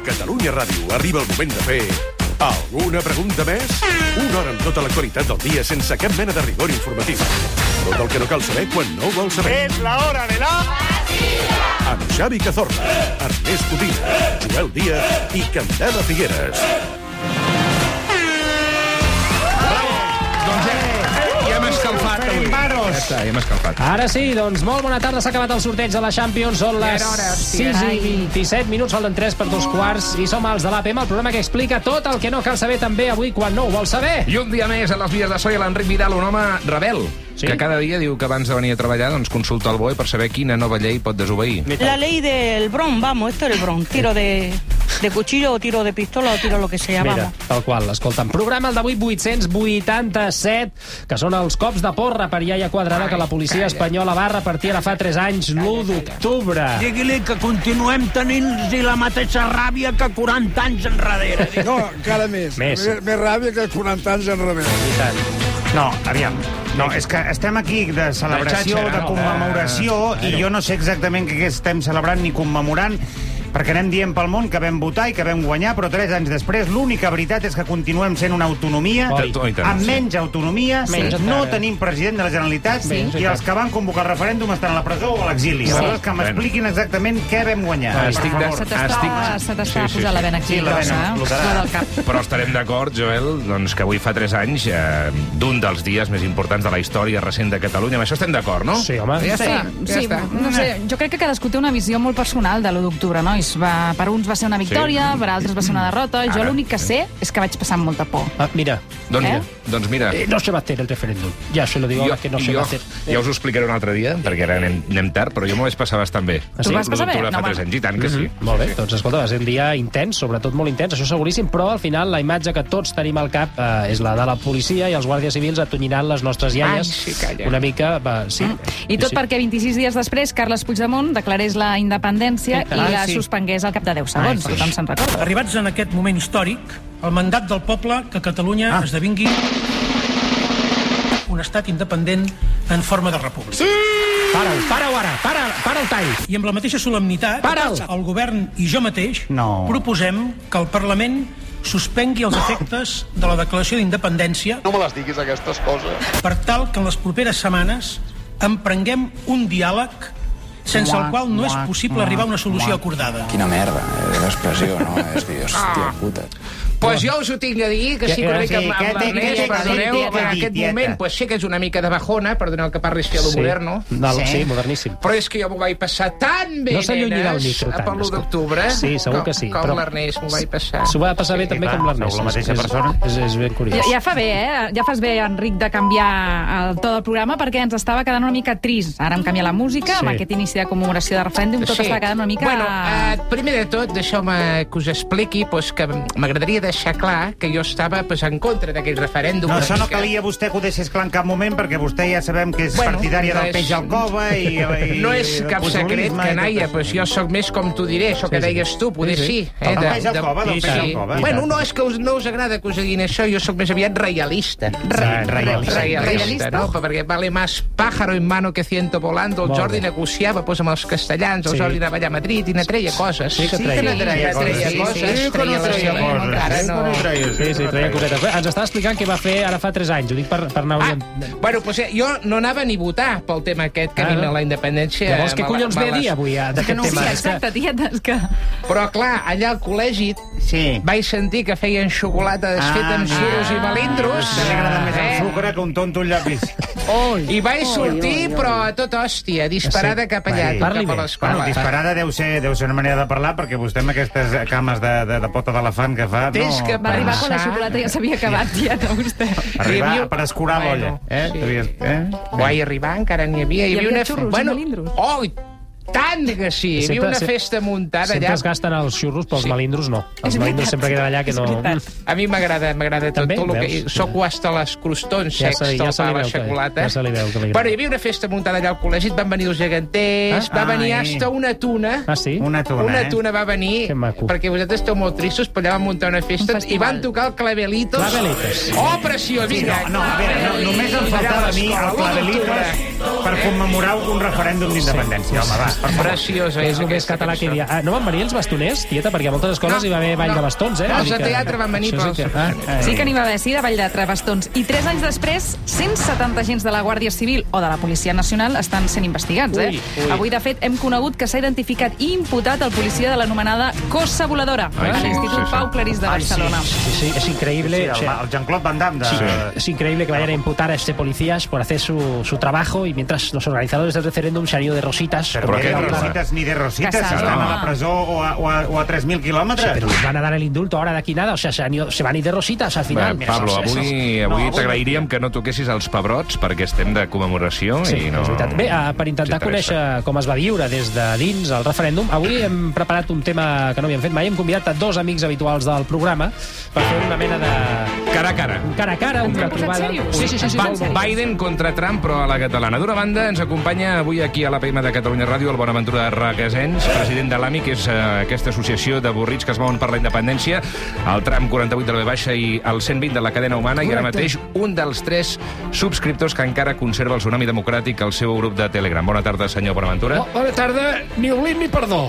A Catalunya Ràdio arriba el moment de fer... Alguna pregunta més? Una hora amb tota l'actualitat del dia sense cap mena de rigor informatiu. Tot el que no cal saber quan no ho vols saber. Es la hora de la... Amb Xavi Cazorla, Ernest Codina, Joel Díaz i Candela Figueres. Ja està, ja hem escalfat. Ara sí, doncs molt bona tarda. S'ha acabat el sorteig de la Champions. Són les 6 i 27 minuts, falten 3 per dos quarts. I som els de l'APM, el programa que explica tot el que no cal saber també avui quan no ho vols saber. I un dia més a les vies de so i l'Enric Vidal, un home rebel, Sí? que cada dia diu que abans de venir a treballar doncs, consulta el BOE per saber quina nova llei pot desobeir. La ley del Bron, vamos, esto es el Bron. Tiro de, de cuchillo o tiro de pistola o tiro lo que sea, Mira, vamos. tal qual, escolta'm. Programa el d'avui 887, que són els cops de porra per iaia quadrada que la policia espanyola va repartir ara fa 3 anys, l'1 d'octubre. Digui-li que continuem tenint la mateixa ràbia que 40 anys enrere. No, encara més. Més. Més, més ràbia que 40 anys enrere. I tant. No, aviam. No, és que estem aquí de celebració, De xatxa, de commemoració, i jo no sé exactament què estem celebrant ni commemorant, perquè anem dient pel món que vam votar i que vam guanyar, però tres anys després l'única veritat és que continuem sent una autonomia Oi. Amb sí. menys autonomia, Menys no tenim president de la Generalitat Sí, sí, i els que van convocar el referèndum estan a la presó o a l'exili. Aleshores, que m'expliquin exactament què vam guanyar. Ah, estic de-. Se t'està Estic- se Sí, sí, posant sí. la vena aquí Sí, la vena grossa, eh? La del cap. Però estarem d'acord, Joel, doncs, que avui fa 3 anys eh, d'un dels dies més importants de la història recent de Catalunya. Amb això estem d'acord, no? Sí, home. Ja Sí, està, ja sí, està. no sé, jo crec que cadascú té una visió molt personal de l'1 d'octubre, no? I es va, per uns va ser una victòria, per altres va ser una derrota. Jo Ara, l'únic que sé és que vaig passar amb molta por. Ah, mira, Doncs, Eh? mira, doncs mira, eh, no se va a hacer el referéndum. Ya se lo digo ahora que no se jo, va a hacer. ja us ho explicaré un altre dia, perquè ara anem, anem tard, però jo m'ho vaig passar bastant bé. Ah, sí? Tu vas passar bé? No, fa 3 home. anys, i tant que sí. Molt bé, doncs escolta, va ser un dia intens, sobretot molt intens, això seguríssim, però al final la imatge que tots tenim al cap eh, és la de la policia i els guàrdies civils atonyinant les nostres iaies. Ai, sí, calla. Una mica, va, sí. I tot sí. perquè 26 dies després Carles Puigdemont declarés la independència i Ah, la sí. Suspengués al cap de 10 segons, Ai, tothom se'n recorda. Arribats en aquest moment històric, el mandat del poble que Catalunya ah. esdevingui un estat independent en forma de república. Sí! Para-ho, para-ho ara, para, para el tall. I amb la mateixa solemnitat, Para'l. el govern i jo mateix No. proposem que el Parlament suspengui els efectes de la declaració d'independència No me les diguis, aquestes coses. per tal que en les properes setmanes emprenguem un diàleg sense el qual no és possible arribar a una solució acordada. Quina merda, eh, l'expressió, no? És dir, hòstia puta. Pues jo us ho tinc a dir, que sí que Què- ric amb, l'Ernest, perdoneu, en aquest moment pues sí que és una mica de bajona, perdoneu que parli així a lo moderno, No, sí. Moderníssim. però és que jo m'ho vaig passar tan bé, No nenes, micro, tant, per l'1 escolta. d'octubre, Sí, segur que sí, com però- l'Ernest m'ho vaig passar. S'ho va passar bé també com l'Ernest. la mateixa persona. És, és ben curiós. Ja, ja fa bé, eh? Ja fas bé, Enric, de canviar el to del programa perquè ens estava quedant una mica trist. Ara hem canviat la música, Sí. amb aquest inici de commemoració de referèndum, tot està quedant una mica... Bueno, eh, primer de tot, deixeu-me que us expliqui pues, que m'agradaria deixar clar que jo estava pues, en contra d'aquell referèndum. No, això no calia vostè que ho deixés clar en cap moment, perquè vostè ja sabem que és Bueno, partidària no del és- peix al cova i... i No és cap secret, canalla, tot pues jo sóc més com tu diré, això que Sí, sí. deies tu, poder Sí, sí. sí. eh, Del peix al cova, del peix al cova. Bueno, no és que us, no us agrada que us diguin això, jo sóc més aviat reialista. Re- reialista. Reialista, Reialista. no? Perquè vale más pájaro en mano que ciento volando. El Jordi negociava pues, amb els castellans, el. Jordi anava allà a Madrid i ne treia coses. Sí que Sí treia. que no treia Ja treia coses. coses, Sí, sí, que treia no les treia coses. Sí, no. no treia, Sí, sí, treia cosetes. Bé, Ens estava explicant què va fer ara fa 3 anys. Ho dic per, per anar... Ah, orient- bueno, pues, eh, jo no anava ni a votar pel tema aquest que Ah, a mi no? la independència... Llavors, què collons ve a dir avui eh, d'aquest no, sí, tema? Que- exacte, tietes, que... Però, clar, allà al col·legi Sí. vaig sentir que feien xocolata desfeta amb suros i melindros. Li agrada més el Eh? sucre que un tonto un llapis. I vaig sortir, però a tota hòstia, disparada Sí. cap allà. Parli cap a l'escola. Bueno, disparada deu ser, deu ser una manera de parlar, perquè vostè amb aquestes cames de, de, de pota d'elefant que fa... Tens que Va arribar quan la xocolata ja s'havia acabat, tieta, vostè. Arribar Hi havia- per escurar l'olla. Bueno, Eh? sí. Eh? Vaig arribar, encara n'hi havia. Hi havia una... xurros i bueno, melindros. Oh, tant que sí! Hi havia una festa muntada Sempre allà. es gasten els xurros, però els Sí. melindros no. Els És melindros veritat. sempre queden allà que no... A mi m'agrada m'agrada tot, També? tot el que... Soc hasta les crostons Ja secs ja li pa, la xocolata. ja se li veu que li agrada. Bueno, hi havia una festa muntada allà al col·legi, et van venir els geganters, Ah? va venir Ai. hasta una tuna... Ah, sí? Una tuna, Una eh? tuna va venir, perquè vosaltres esteu molt tristos, però allà van muntar una festa Un i van tocar el Clavelitos. Clavelitos. Oh, preciós! Sí, no, no, a veure, no, només em faltava a mi el clavelitos per commemorar un referèndum d'independència. Home, va. Preciosa. És el més català que hi havia. Ah, no van venir els bastoners, tieta? Perquè a moltes escoles No, hi va haver ball no. de bastons, eh? No, els de teatre van venir, Això sí però- que- Ah, ah, Sí que n'hi va haver, sí, de Vall de Trebastons. I tres anys després, 170 agents de la Guàrdia Civil o de la Policia Nacional estan sent investigats. Eh? Ui, ui. Avui, de fet, hem conegut que s'ha identificat i imputat el policia de l'anomenada Cossa Voladora Ai, a sí, l'Institut sí, sí. Pau Clarís de Ai, sí, Barcelona. sí, sí, es increíble. Sí, o el, el Jean-Claude Van Damme. De... Sí, es increíble que vayan a imputar a este policías por hacer su, su trabajo y mientras los organizadores del referéndum se han ido de rositas. Però Però què de dius, rosites ni de rosites, Casado. estan a la presó o a, o a, o a 3.000 Sí, quilòmetres. pero les van a dar el indulto ahora de aquí nada, o sea, se, han ido- se van a ir de rositas al final. Bé, Pablo, avui, No, avui avui t'agrairíem que no toquessis els pebrots perquè estem de commemoració Sí, i no... és veritat. Bé, eh, per intentar conèixer com es va viure des de dins el referèndum, avui hem preparat un tema que no havíem fet mai. Hem convidat a dos amics habituals del programa per fer una mena de Cara a cara. cara a cara, una trobada... Sí, sí, sí. sí, sí. Biden contra Trump, però a la catalana. D'una banda, ens acompanya avui aquí a l'APM de Catalunya Ràdio el Bonaventura Requesens, president de l'AMI, que és eh, aquesta associació de burrits que es mouen per la independència, el tram 48 de la V baixa i el 120 de la cadena humana, i ara mateix un dels tres subscriptors que encara conserva el Tsunami Democràtic al seu grup de Telegram. Bona tarda, senyor Bonaventura. Bona tarda, ni oblit ni perdó.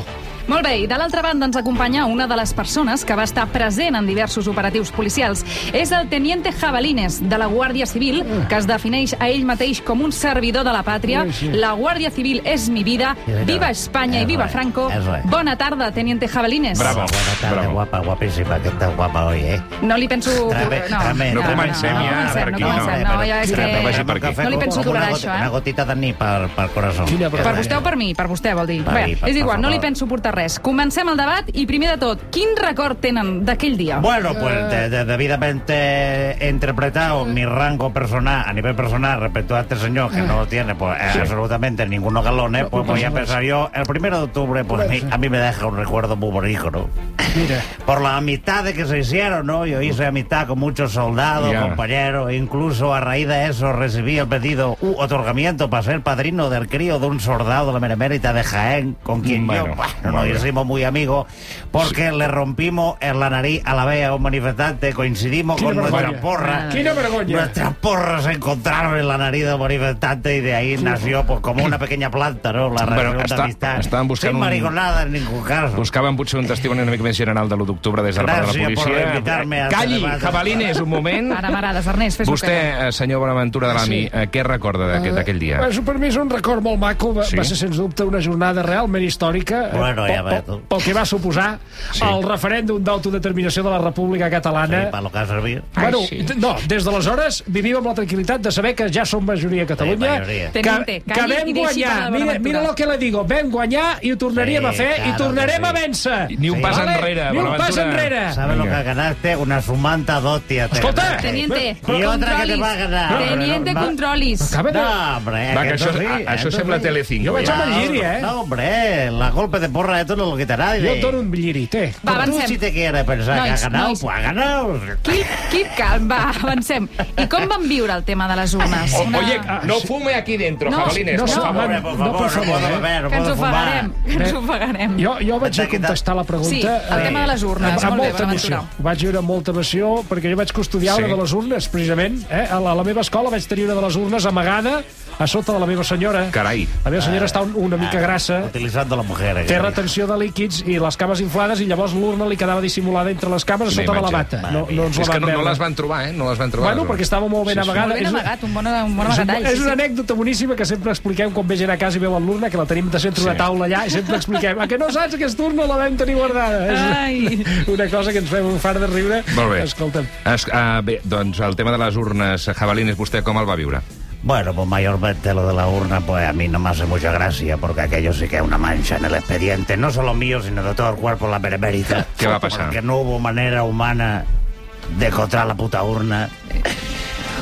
Molt bé, i de l'altra banda ens acompanya una de les persones que va estar present en diversos operatius policials. És el teniente Jabalines, de la Guàrdia Civil, que es defineix a ell mateix com un servidor de la pàtria. La Guàrdia Civil és mi vida. Viva Espanya i viva Franco. Bona tarda, teniente Jabalines. Bravo. Buenas tardes, Bravo. guapa, guapísima, que estás guapa hoy, ¿eh? No li penso... Trame- trame- No comencem no, ja, no, per no, aquí, no, no. comencem, no, ja és que... No li penso una això, eh? Una gotita de ni per, per corazón. Per vostè o per mi? Per vostè, vol dir. Bé, és igual, no li penso portar res. Comencem el debat i, primer de tot, quin record tenen d'aquell dia? Bueno, pues de- de- debidamente interpretado mi rango personal, a nivel personal, respecto a este señor que no lo tiene pues eh, absolutamente ninguno galones, pues voy a empezar yo. El primero de octubre, pues a mí, a mí me deja un recuerdo muy bonito, ¿no? Mira, Por las amistades que se hicieron, ¿no? Yo hice amistad con muchos soldados, Ya. compañeros, incluso a raíz de eso recibí el pedido, u otorgamiento para ser padrino del crío de un soldado de la Meremérita de Jaén, con quien Bueno, yo, bueno, muy nos hicimos muy amigos, porque le rompimos en la nariz a la vez a un manifestante, coincidimos Quina con nuestra vergonya. porra. Quina vergonya. Nuestras porras se encontraron en la nariz del manifestante y de ahí nació pues como una pequeña planta, ¿no? La Bueno, relación de està- amistad. estaven buscant Sin un- mariconada en ningún caso. Buscàvem potser un testimoni una mica més general de l'1 d'octubre des de la part de la policia. por invitarme a este Calli. Jabalines, un moment. Ara m'agrades, Ernest, fes-ho Vostè, eh, senyor Bonaventura de l'AMI, Sí. eh, què recorda d'aquell dia? Bueno, per mi és un record molt maco. Va, Sí? va ser, sens dubte, una jornada realment històrica eh, Bueno, ja pel, pel, que va suposar Sí. el referèndum d'autodeterminació de la República Catalana. Sí, para lo que ha servido. Bueno, Ai, sí. no, des d'aleshores vivim amb la tranquil·litat de saber que ja som majoria a Catalunya. Sí, majoria. que, Teniente, que vam i guanyar. Mira, mira lo que le digo. Vam guanyar i ho tornaríem Sí, a fer i claro tornarem que a sí. vèncer. Ni un pas Vale? enrere, Ni un pas enrere. ¿Sabes lo que ganaste? Una sumanta hostia. te Escolta. Teniente, Y otra que te va a ganar. Teniente, controlis. No, hombre. Va, que això, sí, a, això sembla sí. Telecinco. Jo vaig el giri, eh? No, hombre, la golpe de porra esto no lo quita nadie. Jo et dono un lliri, té. Va, avancem. si te quieres pensar Nois, que ha nois. pues ha ganado. Keep, keep calm, va, avancem. I com van viure el tema de les urnes? O, oye, no fume aquí dentro, No, Jabalines, no, por no, favor. Hombre, por No, favor, por no, favor, puedo eh. beber, no Que ens puedo fumar. ofegarem, que ens Bé. ofegarem. Jo, jo vaig a contestar la pregunta... Sí, el eh, tema de les urnes. amb, Molt amb bé, molta emoció. Bonaventura. Ho vaig viure amb molta emoció, perquè jo vaig custodiar Sí. una de les urnes, precisament. Eh? A, la, a la meva escola vaig tenir una de les urnes amagada a sota de la meva senyora. Carai. La meva senyora està un, una mica grassa, Utilizando a la mujer. eh, té que- retenció de líquids i les cames inflades, i llavors l'urna li quedava dissimulada entre les cames a sota de la bata. No, no ens És la que van no, no les van trobar, eh? No les van trobar. Bueno, perquè estava molt ben Sí, sí. amagada. Molt ben És amagat, un bon, un bon és, un, amagatall. és sí, una sí. anècdota boníssima que sempre expliquem quan ve gent a casa i veuen l'urna, que la tenim de centre una Sí. taula allà, i sempre expliquem a que no saps que aquesta urna la vam tenir guardada. Ai. És una cosa que ens fem un far de riure. Molt bé. Escolta'm, Es, uh, bé, doncs el tema de les urnes, Jabalines, vostè com el va viure? Bueno, pues mayormente lo de la urna, pues a mí no me hace mucha gracia, porque aquello sí que es una mancha en el expediente, no solo mío, sino de todo el cuerpo la benemérita. ¿Qué va a pasar? Porque no hubo manera humana de encontrar la puta urna.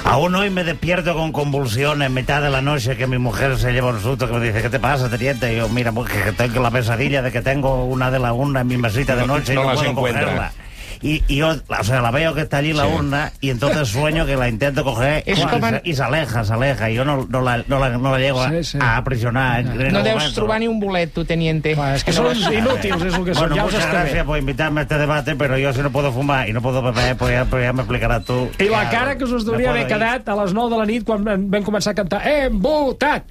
Aún hoy me despierto con convulsiones en mitad de la noche que mi mujer se lleva un susto que me dice, ¿qué te pasa, teniente? Y yo, mira, pues que tengo la pesadilla de que tengo una de las urnas en mi mesita de No- noche no y no puedo encuentra. cogerla. Y, y yo, o sea, la veo que está allí la Sí. urna y entonces sueño que la intento coger Es y, como- se, y se aleja, se aleja. Y yo no, no, la, no, la, no la llego a, Sí, sí. a aprisionar. en- en No el deus momento. trobar ni un bolet, tu, teniente. clar, és que són inútils, és el que són. Bueno, Ja muchas gracias por invitarme a este debate, pero yo si no puedo fumar y no puedo beber, pues ya, pues ya me explicarás tú. I la cara que us hauria haver quedat a les 9 de la nit quan vam començar a cantar Hem votat!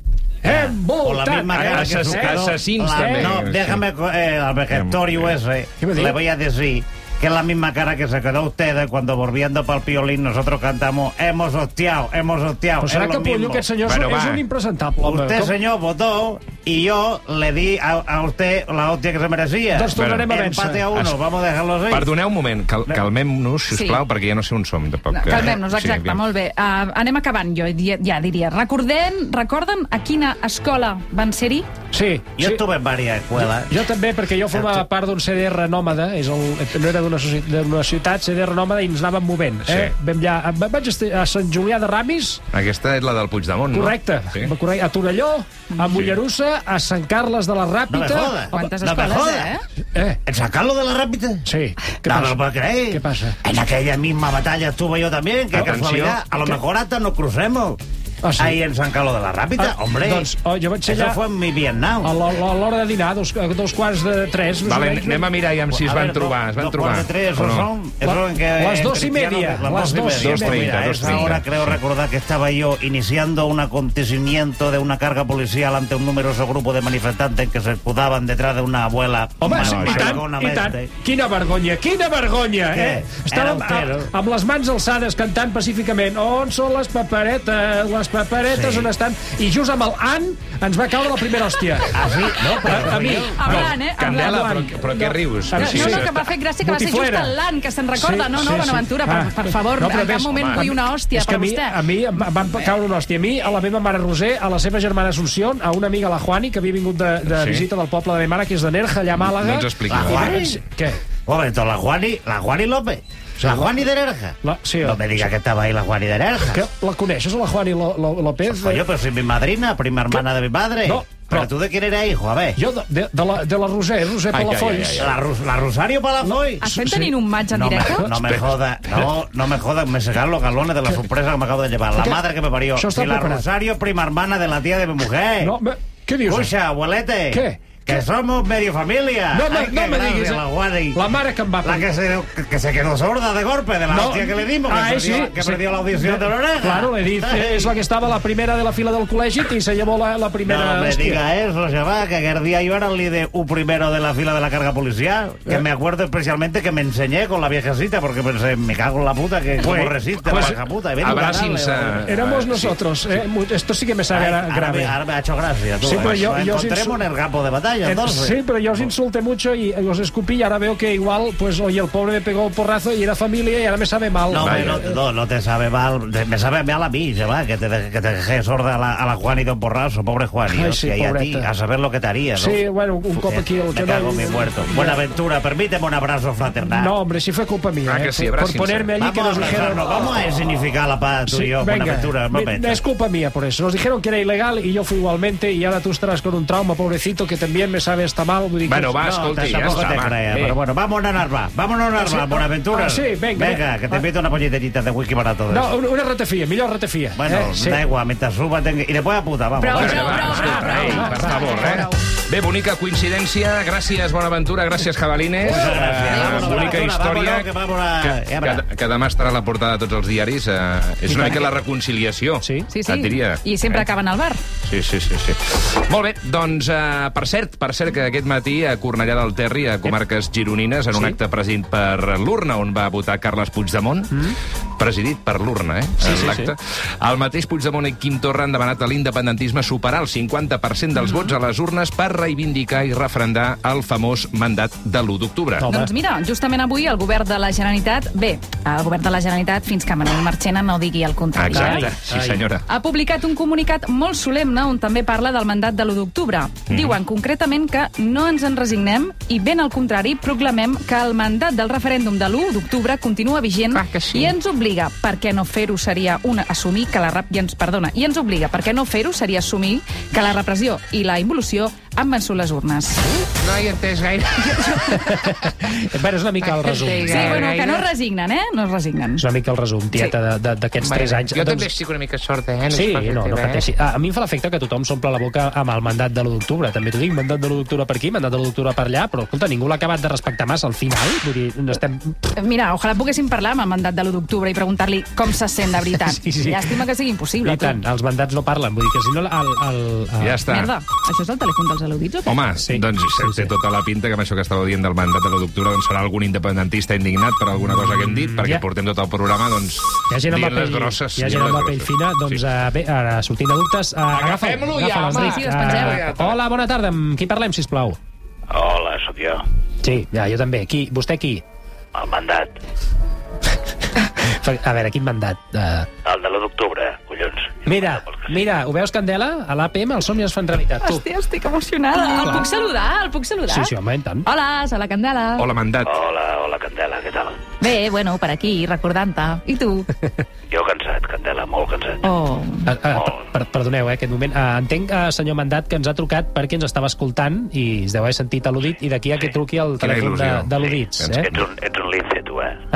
O la misma cara que Assass- su quedó- assassins la- també. No, déjame, eh, al vejestorio ese, le voy a decir que es la misma cara que se quedó usted cuando volviendo para el piolín nosotros cantamos hemos hostiado, hemos hostiado. Però serà es lo que Pollo, mismo. aquest senyor Bueno, és va. un impresentable, home. Usted, señor, votó y yo le di a, a usted la hostia que se merecía. Doncs tornarem a vèncer. Empate a uno, vamos a dejarlo así. Perdoneu un moment, cal, calmem-nos, sisplau, Sí. perquè ja no sé on som. Tampoc, No, Calmem-nos, Eh, exacte, aviam. molt bé. Uh, anem acabant, jo ja diria. Recordem, recorden a quina escola van ser-hi? Sí, Yo sí. estuve en varias escuelas. Jo també, perquè jo formava part d'un CDR nòmada, és el, no era d'una ciutat, CDR nòmada, i ens anàvem movent. Eh? Sí. Vam allà, va- vaig estar a Sant Julià de Ramis, Aquesta és la del Puigdemont, no? correcte, Sí. correcte, a Torelló, a Mollerussa, a Sant Carles de la No me Ràpita... jodas. Quantes no me escoles, eh? Eh, ¿En sacarlo de la rápida? sí. Què no passa? puedo creer. ¿Qué pasa? En aquella misma batalla estuve yo también. Qué Atención. casualidad. A lo mejor hasta nos crucemos. Ah, sí? Ahí en San Carlos de la Rápida. Ah, Hombre, doncs, oh, jo vaig ser eso allà- fue mi Vietnam. A l'hora a de dinar, dos, a dos quarts de tres... més o Vale, anem a mirar aviam si es A van trobar. dos- Es van dos trobar. cuartos de tres, no? son, en que Las en dos y media, las dos y dos media. Dos dos esa hora creo recordar que estaba yo iniciando un acontecimiento de una carga policial ante un numeroso grupo de manifestantes que se escudaban detrás de una abuela Home, sí, i tant, i tant. Quina vergonya, quina vergonya, Què? eh? Estàvem Era un a, amb les mans alçades cantant pacíficament on són les paperetes, les paperetes Sí. on estan? I just amb el an ens va caure la primera hòstia. Ah, sí? No, però a, a mi. Hablant, eh? Candela, però, però què rius? No, No, Sí, no, sí, no, que m'ha fet gràcia que va ser just Botiflera. el LAN, que se'n recorda. Sí, no, no, sí, sí. Bonaventura, per, Ah. per favor, No, en cap moment vull una hòstia per a mi, vostè. a mi em va- van caure una hòstia. A mi, a la meva mare Roser, a la seva germana Assumpción, a una amiga, la Juani, que havia vingut de, de Sí. visita del poble de ma mare, que és de Nerja, allà a Màlaga. No ens expliquis. I La Juani? Què? Un momento, la Juani, la Juani López. La Juani de Nerja. La, sí, No me diga que estaba ahí la Juani de Nerja. que la coneixes, la Juani Lo- Lo- López? Pues yo, pero soy mi madrina, prima hermana de mi padre. No, pero no. tú de quién eres hijo, a ver. Jo, de, de, de, la, de la Roser, Roser Ai, ai, Palafolls. ai, ai, La, Ros- la Rosario Palafoy. Estem tenint un match en No me, directe? no me joda, no, no me joda, me sacan los galones de la sorpresa que me acabo de llevar. La ¿Qué? madre que me parió. Això està Si la preparat. Rosario, prima hermana de la tía de mi mujer. No, me, què dius? Escucha, abuelete. ¿Qué? Que somos medio familia. No, no, Ay, no me diguis, eh. La, Juani. La mare que em va... La que se, que se quedó sorda de golpe de la No. hostia que le dimos, que, Ah, perdió, sí, que sí. perdió la audición de la oreja. Claro, le dice, Ay. és la que estava a la primera de la fila del col·legi i se llevó la, la primera... No me diga eso, chaval, que aquel día yo era el líder un primero de la fila de la carga policial. Que Eh. me acuerdo especialmente que me enseñé con la viejecita, porque pensé, me cago en la puta, que Pues- cómo resiste pues- la vieja puta. Ven, Abracin-se. ganarle, Éramos nosotros. Eh? Mu- Esto sí que me sabe ahora, grave. me, ahora me ha hecho gracia, tú. Sí, pero eh. yo- Nos yo os encontremos en el campo de batalla, Eh, entonces. Sí, pero yo os insulté mucho y os escupí y ahora veo que igual, pues, oye, el pobre me pegó un porrazo y era familia y ahora me sabe mal. No, Vaya. no, no, no te sabe mal, te- me sabe mal a mí, chaval, que te, que te dejé sorda a la, a la Juan y don Porrazo, pobre Juan. Y, Ay, hostia, sí, y a ti, a saber lo que te haría, ¿no? Sí, bueno, un cop aquí... El Me cago mi muerto. Buenaventura, permíteme un abrazo fraternal. No, hombre, sí fue culpa mía. Ah, eh, que sí, por- ponerme allí que nos dijeron... vamos a significar la paz, tú Sí, y yo, venga. Buenaventura, un Mi- momento. Es culpa mía por eso. Nos dijeron que era ilegal y yo fui igualmente y ahora tú estarás con un trauma, pobrecito, que también me sabe hasta mal. Vull dir que- Bueno, va, No, escolti, ja està, va. Eh. pero bueno, vámonos a Narva, vámonos a Narva, Sí, Buenaventura. ah, sí, venga, Venga, que te invito una polletita de whisky para todo No, una, ratafia, millor ratafia. Bueno, eh? Sí. da igual, mientras suba tengo... Y después a puta, vamos. Prou, prou, prou, prou, per favor, eh? Bé, bonica coincidència. Gràcies, Bonaventura. Gràcies, Jabalines. Gracias. Eh, Vámonos, bonica Bonaventura, història vamos que, que demà estarà a la portada de tots els diaris. Eh, és una mica la reconciliació. Sí. Sí, sí. Et diria. I sempre Eh? acaben al bar. Sí, sí, sí, sí. Molt bé, doncs, uh, per cert, per cert que aquest matí a Cornellà del Terri, a comarques gironines, en un Sí. acte presidit per l'urna, on va votar Carles Puigdemont, mm. Presidit per l'urna, eh, Sí, en sí, l'acte. El mateix Puigdemont i Quim Torra han demanat a l'independentisme superar el 50% dels vots a les urnes per reivindicar i refrendar el famós mandat de l'1 d'octubre. Doncs mira, justament avui el govern de la Generalitat... Bé, el govern de la Generalitat fins que Manuel Marchena no digui el contrari. Exacte, eh? sí senyora. ha publicat un comunicat molt solemne on també parla del mandat de l'1 d'octubre. Mhm. Diuen concretament que no ens en resignem i ben al contrari proclamem que el mandat del referèndum de l'1 d'octubre continua vigent Clar que sí. i ens obliga, perquè no fer-ho seria una, assumir que la rep, i ens perdona, i ens obliga, perquè no fer-ho seria assumir que la repressió i la involució han vençut les urnes. No hi he entès gaire. bueno, és una mica el resum. Sí, bueno, que no es resignen, eh? No es resignen. És una mica el resum, tieta, de- de- d'aquests Bueno, tres anys. Jo també estic una mica sorda, eh? Sí, no, no eh? pateixi. Ah, a mi em fa l'efecte que tothom s'omple la boca amb el mandat de l'1 d'octubre. També t'ho dic, mandat de l'1 d'octubre per aquí, mandat de l'1 d'octubre per allà, però, escolta, ningú l'ha acabat de respectar massa al final. Vull dir, no estem... Mira, ojalà poguéssim parlar amb el mandat de l'1 d'octubre i preguntar-li com se sent de veritat. Sí, sí. Llàstima que sigui impossible. I tant, els mandats no parlen. Vull dir que si no... El, el, el... Ja està. Merda, això és el telèfon dels al·ludits o què? Home, sí, doncs sí, té tota la pinta que amb això que estàveu dient del mandat de l'1 d'octubre doncs serà algun independentista indignat per alguna cosa que hem dit, perquè ja. portem tot el programa doncs, Hi ha gent amb la dient les pell, grosses. hi ha gent amb les la pell grosses. fina, doncs Sí. uh, bé, ara sortint de dubtes, uh, Agafem-lo ja, home. Sí. Uh, hola, bona tarda, amb qui parlem, si plau? Hola, sóc jo, Sí, ja, jo també. Qui? Vostè qui? el mandat. A veure, quin mandat? Uh, El de l'1 d'octubre. Mira, mira, ho veus, Candela? A l'APM els somnis es fan realitat. Tu. Hòstia, estic emocionada. El Clar. puc saludar? El puc saludar? Sí, sí, home, i tant. Hola, soc la Candela. Hola, mandat. Hola, hola, Candela, què tal? Bé, bueno, per aquí, recordant-te. I tu? Jo cansat, Candela, molt cansat. Oh. Uh, uh, per, perdoneu, eh, aquest moment. Uh, entenc, uh, senyor Mandat, que ens ha trucat perquè ens estava escoltant i es deu haver sentit al·ludit i d'aquí a que truqui el telèfon de, de l'Udits. Ets, Eh? ets, un, ets un lince?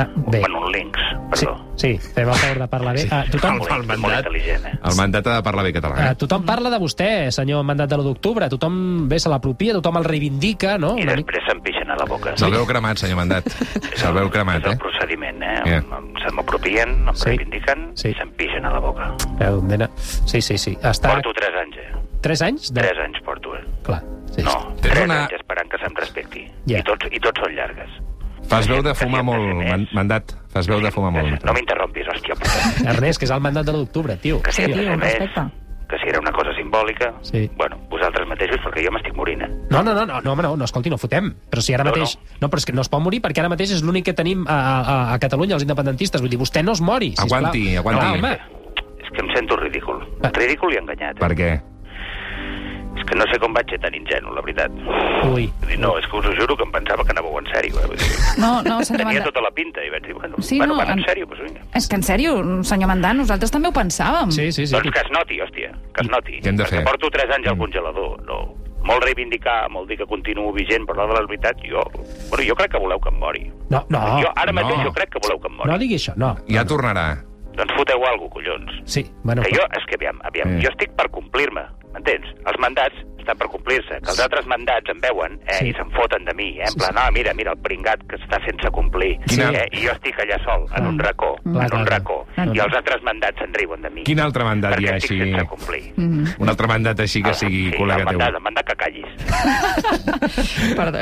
Ah, bé. Bueno, un links, Sí, perdó. sí, fem el favor de parlar bé. Sí. Uh, tothom, molt, molt intel·ligent, eh? El mandat ha de parlar bé català. uh, Eh? tothom parla de vostè, senyor Mandat de l'1 d'octubre. Tothom bé se l'apropia, tothom el reivindica, no? I Una després se'm pixen a la boca. Se'l veu cremat, senyor mandat. Se'l veu cremat, És el eh? procediment, eh? Em- Se m'apropien, em Sí. reivindiquen Sí. i se'm pixen a la boca. Veu, nena. Sí, sí, sí. Està... Porto tres anys, eh? Tres anys? De... Tres anys porto, eh? Clar. Sí, No, sí. Tens tres una- anys esperant que se'm respecti. Ja. I, tots, I tots són llargues. Fas veu de fumar molt, mandat. Fas veu de fumar molt. No m'interrompis, hòstia puta. Ernest, que és el mandat de l'1 d'octubre, tio. Que Sí, tio, respecte. que si era una cosa simbòlica, Sí. bueno, vosaltres mateixos, perquè jo m'estic morint, eh? No, no, no, no, no, no, no, escolti, no fotem. Però si ara No, mateix... No. però és que no es pot morir perquè ara mateix és l'únic que tenim a, a, a Catalunya, els independentistes. Vull dir, vostè no es mori, sisplau. Aguanti, aguanti. Clar, home. És que em sento ridícul. Ridícul i enganyat. Per què? És que no sé com vaig ser tan ingenu, la veritat. Ui. Dir, no, és que us ho juro que em pensava que anàveu en sèrio, eh? Dir, No, no, senyor tenia Mandat. tota la pinta i vaig dir, bueno, Sí, bueno no, van en en- sèrio, doncs vinga. És que, en sèrio, senyor Mandat, nosaltres també ho pensàvem. Sí, sí, sí. Doncs que es noti, hòstia, que es noti. Què hem de fer? Mm. porto 3 anys al congelador, no. Molt reivindicar, molt dir que continuo vigent, però la de la veritat, jo... Bueno, jo crec que voleu que em mori. No, no. jo ara mateix no. jo crec que voleu que em mori. No digui això, no. Ja tornarà. Doncs foteu alguna cosa, collons. Sí, bueno... Que jo, és que aviam, aviam, Eh. jo estic per complir-me, m'entens? Els mandats estan per complir-se, que els altres mandats em veuen eh, Sí. i se'n foten de mi, eh, en plan, ah, mira, mira, el pringat que està sense complir, Quina- eh, i jo estic allà sol, en un racó, Clar, en un racó, Clar, i els altres mandats se'n riuen de mi. Quin altre mandat hi perquè ha estic així? sense complir. Un altre mandat així que Ah, sigui sí, col·lega el teu. mandat, el mandat que callis. Perdó.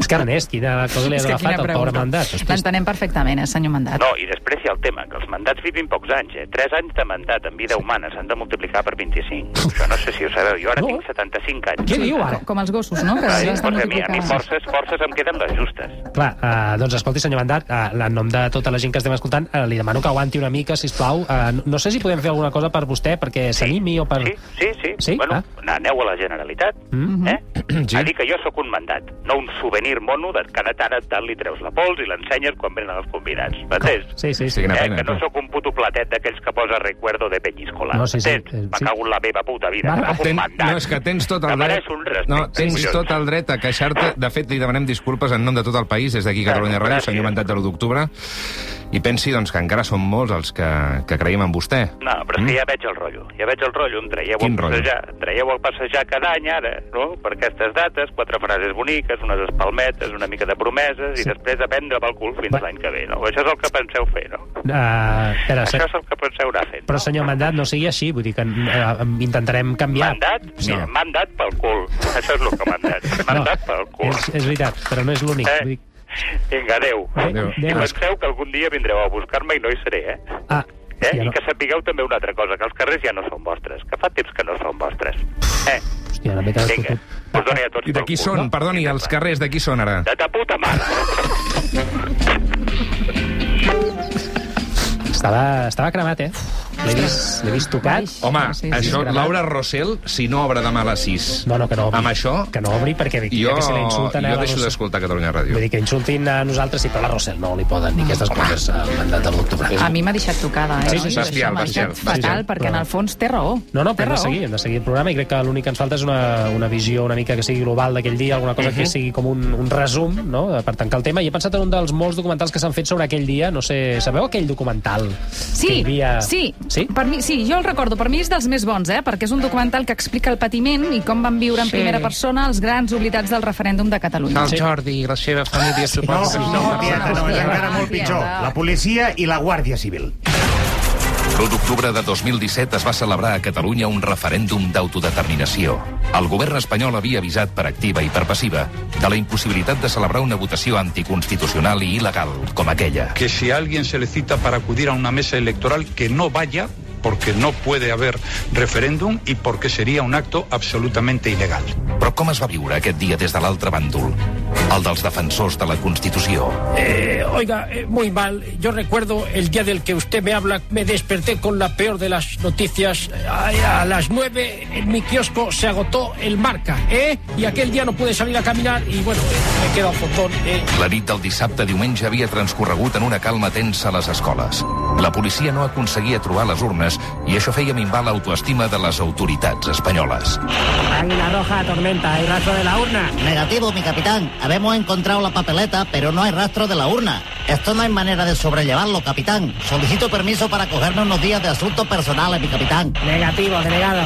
És que Ernest, quina cosa li ha agafat al pobre mandat. L'entenem perfectament, eh, senyor Mandat. No, i després hi ha el tema, que els mandats vivin pocs anys, eh? 3 anys de mandat en vida humana s'han de multiplicar per 25. Això no sé si ho sabeu, jo ara No. tinc 75 anys. Què diu ara? Com els gossos, no? Que estan doncs a mi, a mi forces, forces em queden les justes. Clar, uh, doncs escolti, senyor Mandat, uh, en nom de tota la gent que estem escoltant, uh, li demano que aguanti una mica, si plau. Uh, no, sé si podem fer alguna cosa per vostè, perquè s'animi o per... Sí, sí, sí. Sí? Bueno, Ah. aneu a la Generalitat, Mm. eh? Sí. A dir que jo sóc un mandat, no un souvenir mono de que de tant en tant li treus la pols i l'ensenyes quan venen els convidats. M'entens? Sí, sí, sí. Sí, Eh, pena, que no sóc un puto platet d'aquells que posa recuerdo de Peñiscola. No, sí, sí, Entens? eh, Me sí. cago en la meva puta vida. Va, Sóc un Ten, mandat. no, és que tens tot el Que dret... No, tens collons. tot el dret a queixar-te. De fet, li demanem disculpes en nom de tot el país, des d'aquí Catalunya Ràdio, senyor mandat de l'1 d'octubre. I pensi doncs, que encara són molts els que, que creiem en vostè. No, però és que ja veig el rotllo. Ja veig el rotllo. Em traieu Quin rotllo? passejar, em traieu a passejar cada any ara, no? Per aquestes dates, quatre frases boniques, unes espalmetes, una mica de promeses, i després a prendre pel cul fins l'any que ve, no? Això és el que penseu fer, no? Uh, espera, Això és el que penseu anar fent. però senyor Mandat, no sigui així, vull dir que uh, intentarem canviar. Mandat? Mira, No. m'han dat pel cul. Això és el que m'han dat. M'han dat pel cul. és, és veritat, però no és l'únic. Eh? Vull dir... Vinga, adeu. Adéu. I penseu que algun dia vindreu a buscar-me i no hi seré, eh? Ah, Eh? ja I no, que sapigueu també una altra cosa, que els carrers ja no són vostres, que fa temps que no són vostres. Eh? hòstia, mica de Vinga, us doni a tots I de qui són? Perdoni, els carrers de qui són ara? De ta puta mare. Estava, estava cremat, eh? L'he vist, l'he vist tocat. Home, Sí, sí, això. Laura Rossell, si no obre demà a les 6... No, no, que no obri. Amb això... Que no obri, perquè Jo, que si la insulten jo deixo d'escoltar Catalunya Ràdio. Vull dir que insultin a nosaltres, sí, però a la Rossell no li poden dir aquestes coses al mandat de l'octubre. A mi m'ha deixat tocada, eh? Sí, sí, sí, bestial, bestial, fatal, perquè en el fons té raó. No, no, però hem de seguir, hem de seguir el programa i crec que l'únic que ens falta és una, una visió una mica que sigui global d'aquell dia, alguna cosa que Mhm. sigui com un, un resum, no?, per tancar el tema. I he pensat en un dels molts documentals que s'han fet sobre aquell dia, no sé, sabeu aquell documental? Sí, que hi havia... sí, Sí? Per mi, sí, jo el recordo. Per mi és dels més bons, eh? perquè és un documental que explica el patiment i com van viure en Sí. primera persona els grans oblitats del referèndum de Catalunya. El Jordi i la seva família No, suposo. no, tieta, no, és encara molt pitjor. La policia i la Guàrdia Civil. L'1 d'octubre de 2017 es va celebrar a Catalunya un referèndum d'autodeterminació. El govern espanyol havia avisat per activa i per passiva de la impossibilitat de celebrar una votació anticonstitucional i il·legal com aquella. que si a alguien se le cita para acudir a una mesa electoral que no vaya porque no puede haber referéndum y porque sería un acto absolutamente ilegal. Però com es va viure aquest dia des de l'altre bàndol? El dels defensors de la Constitució. Eh, oiga, eh, muy mal. Yo recuerdo el día del que usted me habla, me desperté con la peor de las noticias. A, a las nueve en mi kiosco se agotó el marca, ¿eh? Y aquel día no pude salir a caminar y bueno, eh, me he quedado fotón, ¿eh? La nit del dissabte diumenge havia transcorregut en una calma tensa a les escoles. La policia no aconseguia trobar les urnes i això feia minvar l'autoestima de les autoritats espanyoles. Águila roja, tormenta, hay rastro de la urna. Negativo, mi capitán. Habemos encontrado la papeleta, pero no hay rastro de la urna. Esto no hay manera de sobrellevarlo, capitán. Solicito permiso para cogerme unos días de asuntos personales, mi capitán. Negativo, delegado.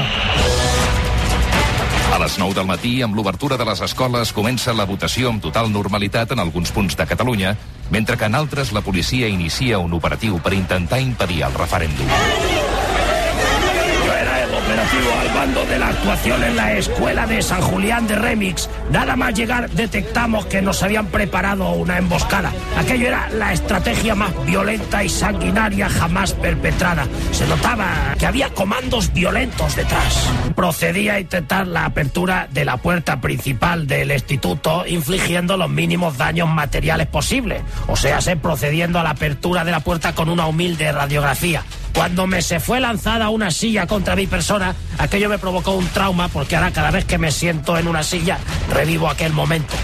A les 9 del matí, amb l'obertura de les escoles, comença la votació amb total normalitat en alguns punts de Catalunya, mentre que en altres la policia inicia un operatiu per intentar impedir el referèndum. Al mando de la actuación en la escuela de San Julián de Remix. Nada más llegar detectamos que nos habían preparado una emboscada. Aquello era la estrategia más violenta y sanguinaria jamás perpetrada. Se notaba que había comandos violentos detrás. Procedí a intentar la apertura de la puerta principal del instituto infligiendo los mínimos daños materiales posibles. O sea, se procediendo a la apertura de la puerta con una humilde radiografía. Cuando me se fue lanzada una silla contra mi persona, aquello me provocó un trauma porque ahora cada vez que me siento en una silla revivo aquel momento.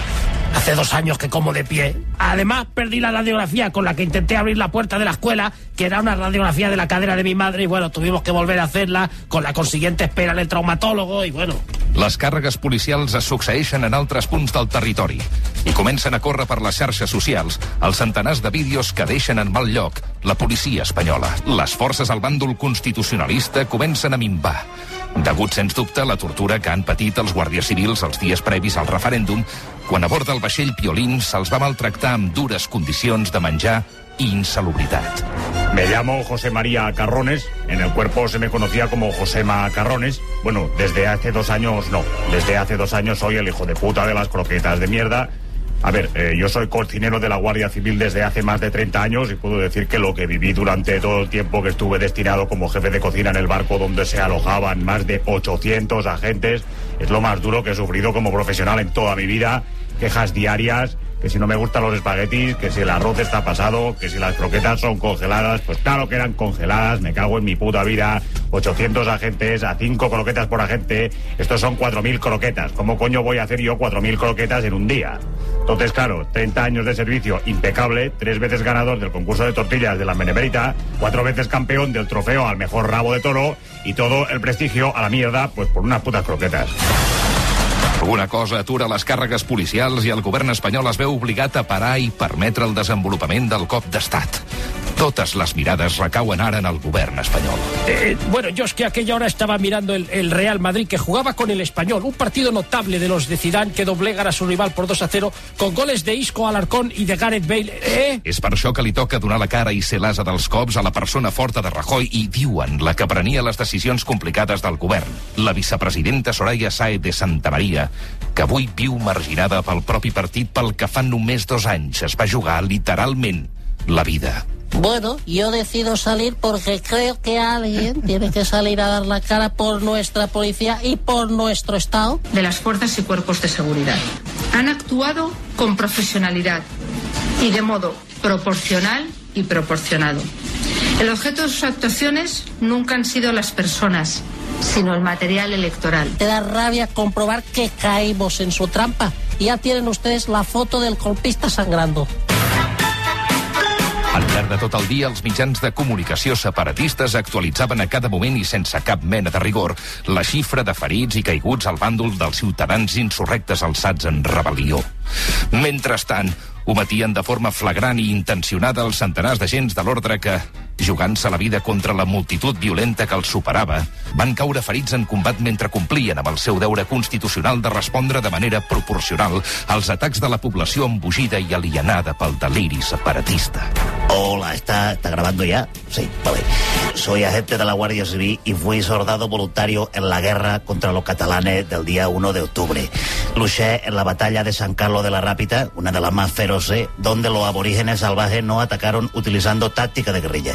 Hace dos años que como de pie. Además, perdí la radiografía con la que intenté abrir la puerta de la escuela, que era una radiografía de la cadera de mi madre, y bueno, tuvimos que volver a hacerla con la consiguiente espera en el traumatólogo, y bueno, Les càrregues policials es succeeixen en altres punts del territori i comencen a córrer per les xarxes socials els centenars de vídeos que deixen en mal lloc la policia espanyola. Les forces al bàndol constitucionalista comencen a minvar. Degut, sens dubte, la tortura que han patit els guàrdies civils els dies previs al referèndum, quan a bord del vaixell Piolín se'ls va maltractar amb de menjar i insalubritat. Me llamo José María Carrones. En el cuerpo se me conocía como Josema Carrones. Bueno, desde hace dos años no. Desde hace dos años soy el hijo de puta de las croquetas de mierda. A ver, eh, yo soy cocinero de la Guardia Civil desde hace más de 30 años y puedo decir que lo que viví durante todo el tiempo que estuve destinado como jefe de cocina en el barco donde se alojaban más de 800 agentes es lo más duro que he sufrido como profesional en toda mi vida. Quejas diarias, que si no me gustan los espaguetis, que si el arroz está pasado, que si las croquetas son congeladas, pues claro que eran congeladas, me cago en mi puta vida, 800 agentes, a 5 croquetas por agente, estos son 4.000 croquetas, ¿cómo coño voy a hacer yo 4.000 croquetas en un día? Entonces, claro, 30 años de servicio impecable, tres veces ganador del concurso de tortillas de la Benemérita, cuatro veces campeón del trofeo al mejor rabo de toro y todo el prestigio a la mierda, pues por unas putas croquetas. Alguna cosa atura les càrregues policials i el govern espanyol es veu obligat a parar i permetre el desenvolupament del cop d'estat. Totes les mirades recauen ara en el govern espanyol. Eh, bueno, yo es que a aquella hora estaba mirando el, el Real Madrid que jugaba con el Español, un partido notable de los de Zidane que doblegan a su rival por 2 a 0 con goles de Isco, Alarcón y de Gareth Bale. Eh, És per això que li toca donar la cara i ser l'asa dels cops a la persona forta de Rajoy i diuen la que prenia les decisions complicades del govern, la vicepresidenta Soraya Saez de Santa Maria, que avui viu marginada pel propi partit pel que fa només dos anys es va jugar literalment la vida. Bueno, yo decido salir porque creo que alguien tiene que salir a dar la cara por nuestra policía y por nuestro Estado. de las fuerzas y cuerpos de seguridad. Han actuado con profesionalidad y de modo proporcional y proporcionado. El objeto de sus actuaciones nunca han sido las personas, sino el material electoral. Te da rabia comprobar que caímos en su trampa. Ya tienen ustedes la foto del golpista sangrando. Llarg de tot el dia, els mitjans de comunicació separatistes actualitzaven a cada moment i sense cap mena de rigor la xifra de ferits i caiguts al bàndol dels ciutadans insurrectes alçats en rebel·lió. Mentrestant, ometien de forma flagrant i intencionada els centenars d'agents de l'ordre que, jugant-se la vida contra la multitud violenta que els superava, van caure ferits en combat mentre complien amb el seu deure constitucional de respondre de manera proporcional als atacs de la població embogida i alienada pel deliri separatista. Hola, ¿está, ¿está grabando ya? Sí, vale. Soy agente de la Guardia Civil y fui soldado voluntario en la guerra contra los catalanes del día 1 de octubre. Luché en la batalla de San Carlos de la Rápita, una de las más feroces, donde los aborígenes salvajes no atacaron utilizando táctica de guerrilla.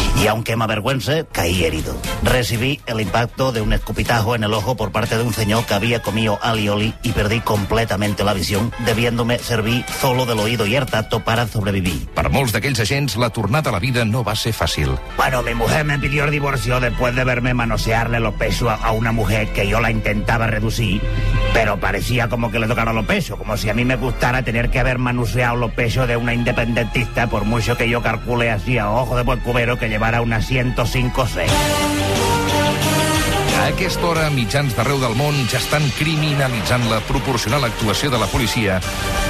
Y aunque me avergüence, caí herido. Recibí el impacto de un escupitajo en el ojo por parte de un señor que había comido alioli y perdí completamente la visión, debiéndome servir solo del oído y el tacto para sobrevivir. Per molts d'aquells agents, la tornada a la vida no va ser fàcil. Bueno, mi mujer me pidió el divorcio después de verme manosearle los pechos a, una mujer que yo la intentaba reducir, pero parecía como que le tocaron los pechos, como si a mí me gustara tener que haber manoseado los pechos de una independentista, por mucho que yo calcule así a ojo de buen cubero que llevara una 105C. A aquesta hora, mitjans d'arreu del món ja estan criminalitzant la proporcional actuació de la policia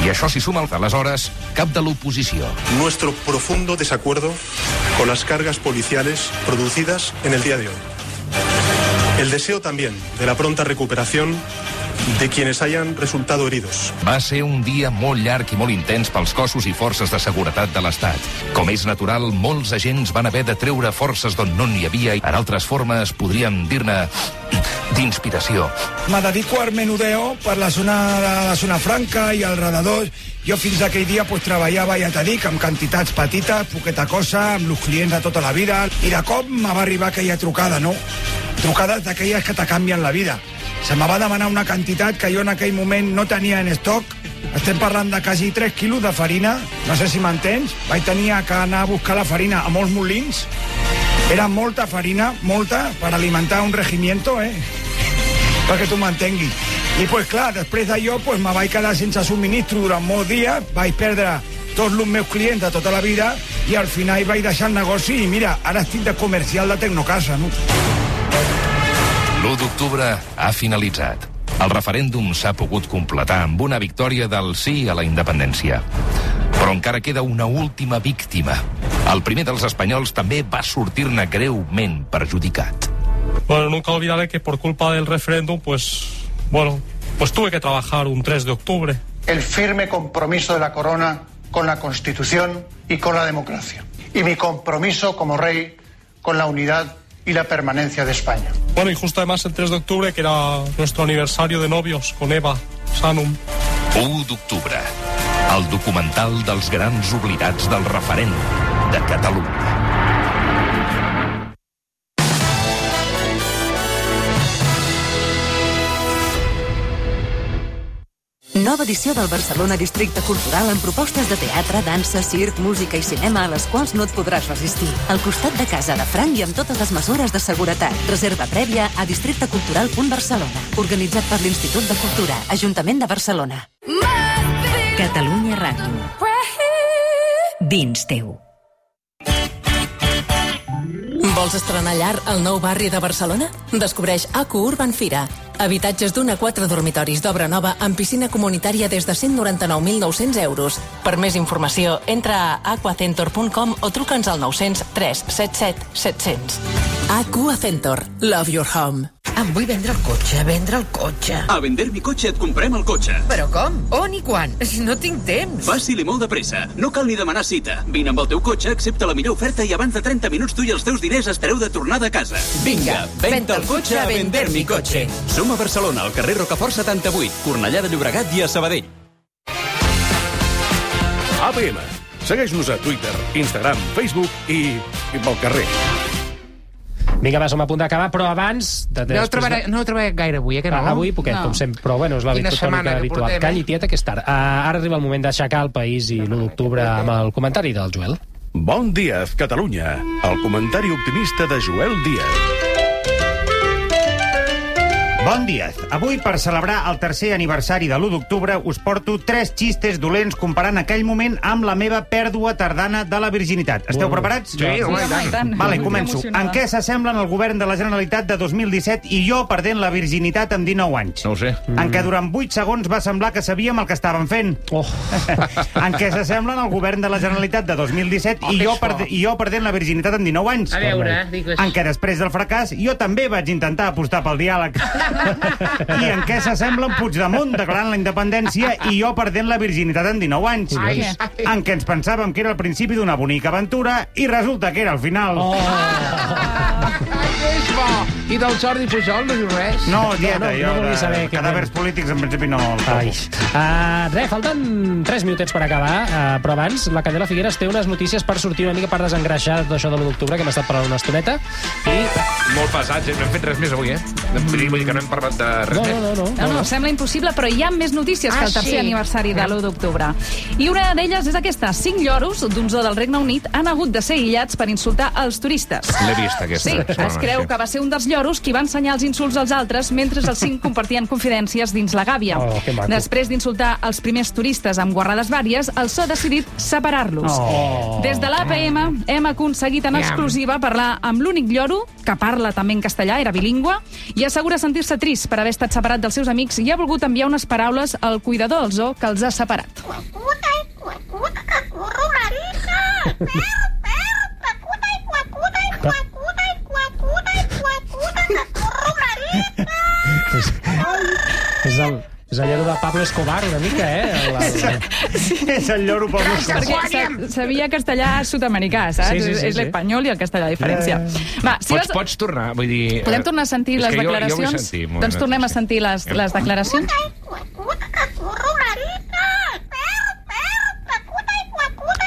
i això s'hi suma aleshores cap de l'oposició. Nuestro profundo desacuerdo con las cargas policiales producidas en el día de hoy. El deseo también de la pronta recuperación de quienes hayan resultado heridos. Va ser un dia molt llarg i molt intens pels cossos i forces de seguretat de l'Estat. Com és natural, molts agents van haver de treure forces d'on no n'hi havia i, en altres formes, podríem dir-ne d'inspiració. Me dedico al menudeo per la zona de la zona franca i al redador. Jo fins aquell dia pues, treballava, ja t'he dit, amb quantitats petites, poqueta cosa, amb els clients de tota la vida, i de cop me va arribar aquella trucada, no? Trucades d'aquelles que te canvien la vida. Se me va demanar una quantitat que jo en aquell moment no tenia en estoc. Estem parlant de quasi 3 quilos de farina, no sé si m'entens. Vaig tenir que anar a buscar la farina a molts molins. Era molta farina, molta, per alimentar un regimiento, eh? perquè tu m'entenguis. I pues clar, després d'allò pues, me vaig quedar sense subministro durant molts dies, vaig perdre tots els meus clients de tota la vida i al final vaig deixar el negoci i mira, ara estic de comercial de Tecnocasa, no? L'1 d'octubre ha finalitzat. El referèndum s'ha pogut completar amb una victòria del sí a la independència. Però encara queda una última víctima. El primer dels espanyols també va sortir-ne greument perjudicat. Bueno, nunca olvidaré que por culpa del referéndum, pues, bueno, pues tuve que trabajar un 3 de octubre. El firme compromiso de la corona con la Constitución y con la democracia. Y mi compromiso como rey con la unidad y la permanencia de España. Bueno, y justo además el 3 de octubre, que era nuestro aniversario de novios con Eva Sanum. 1 d'octubre. El documental dels grans oblidats del referèndum de Catalunya. Nova edició del Barcelona Districte Cultural amb propostes de teatre, dansa, circ, música i cinema a les quals no et podràs resistir. Al costat de casa de Franc i amb totes les mesures de seguretat. Reserva prèvia a districtecultural.barcelona. Organitzat per l'Institut de Cultura, Ajuntament de Barcelona. Catalunya Ràdio. Dins teu. Vols estrenar llar al nou barri de Barcelona? Descobreix ACU Urban Fira. Habitatges d'un a quatre dormitoris d'obra nova amb piscina comunitària des de 199.900 euros. Per més informació, entra a aquacentor.com o truca'ns al 900 377 700. ACU Acentor. Love your home. Em vull vendre el cotxe, vendre el cotxe. A Vender mi cotxe et comprem el cotxe. Però com? On i quan? Si no tinc temps. Fàcil i molt de pressa. No cal ni demanar cita. Vine amb el teu cotxe, accepta la millor oferta i abans de 30 minuts tu i els teus diners estareu de tornada a casa. Vinga, venta el cotxe a Vender mi cotxe. Som a Barcelona, al carrer Rocafort 78, Cornellà de Llobregat i a Sabadell. APM. Segueix-nos a Twitter, Instagram, Facebook i, i pel carrer. Vinga, va, som a punt d'acabar, però abans... De, No ho, trobaré, no ho trobaré gaire avui, eh, que no? Ah, avui poquet, no. com sempre, però bueno, és la que habitual. portem, eh? Calli, tieta, que és tard. Uh, ara arriba el moment d'aixecar el país i l'1 d'octubre amb el comentari del Joel. Bon dia, Catalunya. El comentari optimista de Joel Díaz. Bon dia. Avui, per celebrar el tercer aniversari de l'1 d'octubre, us porto tres xistes dolents comparant aquell moment amb la meva pèrdua tardana de la virginitat. Esteu Bueno. preparats? Sí, home, i tant. i tant. Vale, començo. En què s'assemblen el govern de la Generalitat de 2017 i jo perdent la virginitat amb 19 anys? No ho sé. En què durant 8 segons va semblar que sabíem el que estàvem fent. Oh. en què s'assemblen el govern de la Generalitat de 2017 i, jo perde, i jo perdent la virginitat amb 19 anys. A veure, digues. En què després del fracàs jo també vaig intentar apostar pel diàleg. I en què s'assemblen Puigdemont declarant la independència i jo perdent la virginitat amb 19 anys. Ai, ai. En què ens pensàvem que era el principi d'una bonica aventura i resulta que era el final. Oh. És bo. I del Jordi Pujol no diu res? No, dieta, no, no jo volia de saber què cadàvers polítics en principi no el. Ai. Uh, res, falten 3 minutets per acabar, uh, però abans la Candela Figueres té unes notícies per sortir una mica per desengreixar tot això de l'1 d'octubre, que hem estat parlant una estoneta. I... Molt pesats, eh? no hem fet res més avui, eh? Vull dir, vull dir que no hem parlat de res No, més. no, no, No, no, sembla impossible, però hi ha més notícies Ah, que el tercer sí? aniversari de l'1 d'octubre. I una d'elles és aquesta. Cinc lloros d'un zoo del Regne Unit han hagut de ser aïllats per insultar els turistes. L'he vist, aquesta. Sí, es creu sí. que va ser un dels lloros qui va ensenyar els insults als altres mentre els cinc compartien confidències dins la gàbia. Oh. Després d'insultar els primers turistes amb guarrades vàries, el zoo ha decidit separar-los. Oh. Des de l'APM hem aconseguit en exclusiva parlar amb l'únic lloro, que parla també en castellà, era bilingüe, i assegura sentir-se trist per haver estat separat dels seus amics i ha volgut enviar unes paraules al cuidador del zoo que els ha separat. És el, és el lloro de Pablo Escobar, una mica, eh? El, el... És el lloro Perquè sa- sabia castellà sud-americà, saps? Sí, sí, sí, és sí. l'espanyol i el castellà, la diferència. Va, si Pots, vas... pots tornar? Vull dir... Podem eh, tornar a sentir és les jo- Jo, declaracions? vull sentir, doncs tornem a sentir les, les declaracions.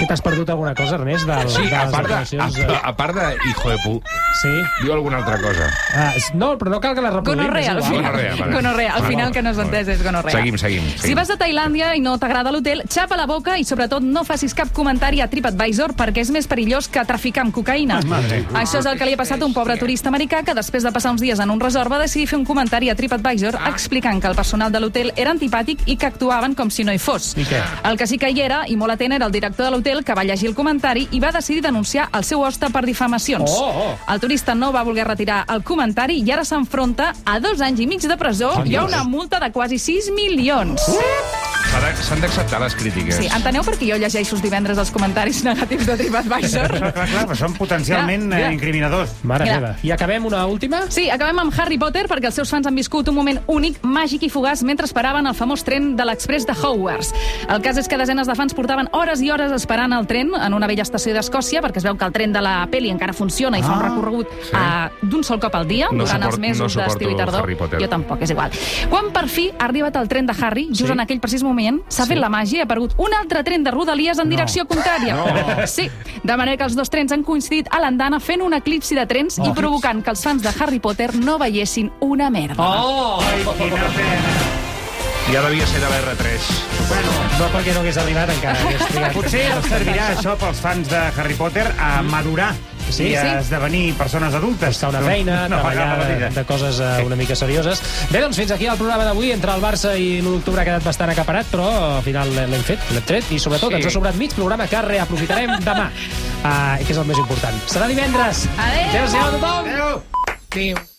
Que t'has perdut alguna cosa, Ernest, del, Sí, de a les part de, a, a part de hijo de pu, Sí. diu alguna altra cosa. Ah, no, però no cal que la reproduïm. Gonorrea, al final. Gonorrea, vale. Gonorrea, al final que no has entès és gonorrea. Seguim, seguim. Si seguim. vas a Tailàndia i no t'agrada l'hotel, xapa la boca i sobretot no facis cap comentari a TripAdvisor perquè és més perillós que traficar amb cocaïna. Això és el que li ha passat a un pobre turista americà que després de passar uns dies en un resort va decidir fer un comentari a TripAdvisor explicant que el personal de l'hotel era antipàtic i que actuaven com si no hi fos. I què? El que sí que hi era, i molt atent, era el director de l'hotel que va llegir el comentari i va decidir denunciar el seu hoste per difamacions. Oh, oh. El turista no va voler retirar el comentari i ara s'enfronta a dos anys i mig de presó i a una multa de quasi 6 milions. De- S'han d'acceptar les crítiques. Sí, enteneu per què jo llegeixo els divendres els comentaris negatius de TripAdvisor? Clar, clar, clar, però són potencialment Mira, mira. eh, incriminadors. Mare meva. I acabem una última? Sí, acabem amb Harry Potter perquè els seus fans han viscut un moment únic, màgic i fugaç mentre esperaven el famós tren de l'Express de Hogwarts. El cas és que desenes de fans portaven hores i hores esperant el tren en una vella estació d'Escòcia perquè es veu que el tren de la peli encara funciona i fa un Ah, recorregut sí. uh, d'un sol cop al dia No durant els suport- mesos no d'estiu i tardor. Jo tampoc, és igual. Quan per fi ha arribat el tren de Harry, just Sí. en aquell precís moment, s'ha Sí. fet la màgia i ha aparegut un altre tren de Rodalies en direcció contrària. No. Sí, de manera que els dos trens han coincidit a l'andana fent un eclipsi de trens i provocant que els fans de Harry Potter no veiessin una merda. Oh! Quina pena. Ja devia ser de l'R3. No perquè no hagués arribat encara. Hagués trigat. Potser els servirà això pels fans de Harry Potter a madurar Sí, i a sí. esdevenir persones adultes. buscar una feina, No, treballar no, de, de coses uh, una mica serioses. Bé, doncs fins aquí el programa d'avui. Entre el Barça i l'1 d'octubre ha quedat bastant acaparat, però al final l'hem fet, l'hem tret, i sobretot Sí. ens ha sobrat mig programa que reaprofitarem demà, uh, que és el més important. Serà divendres. Adéu. Adéu-siau a tothom. Adéu. Adéu.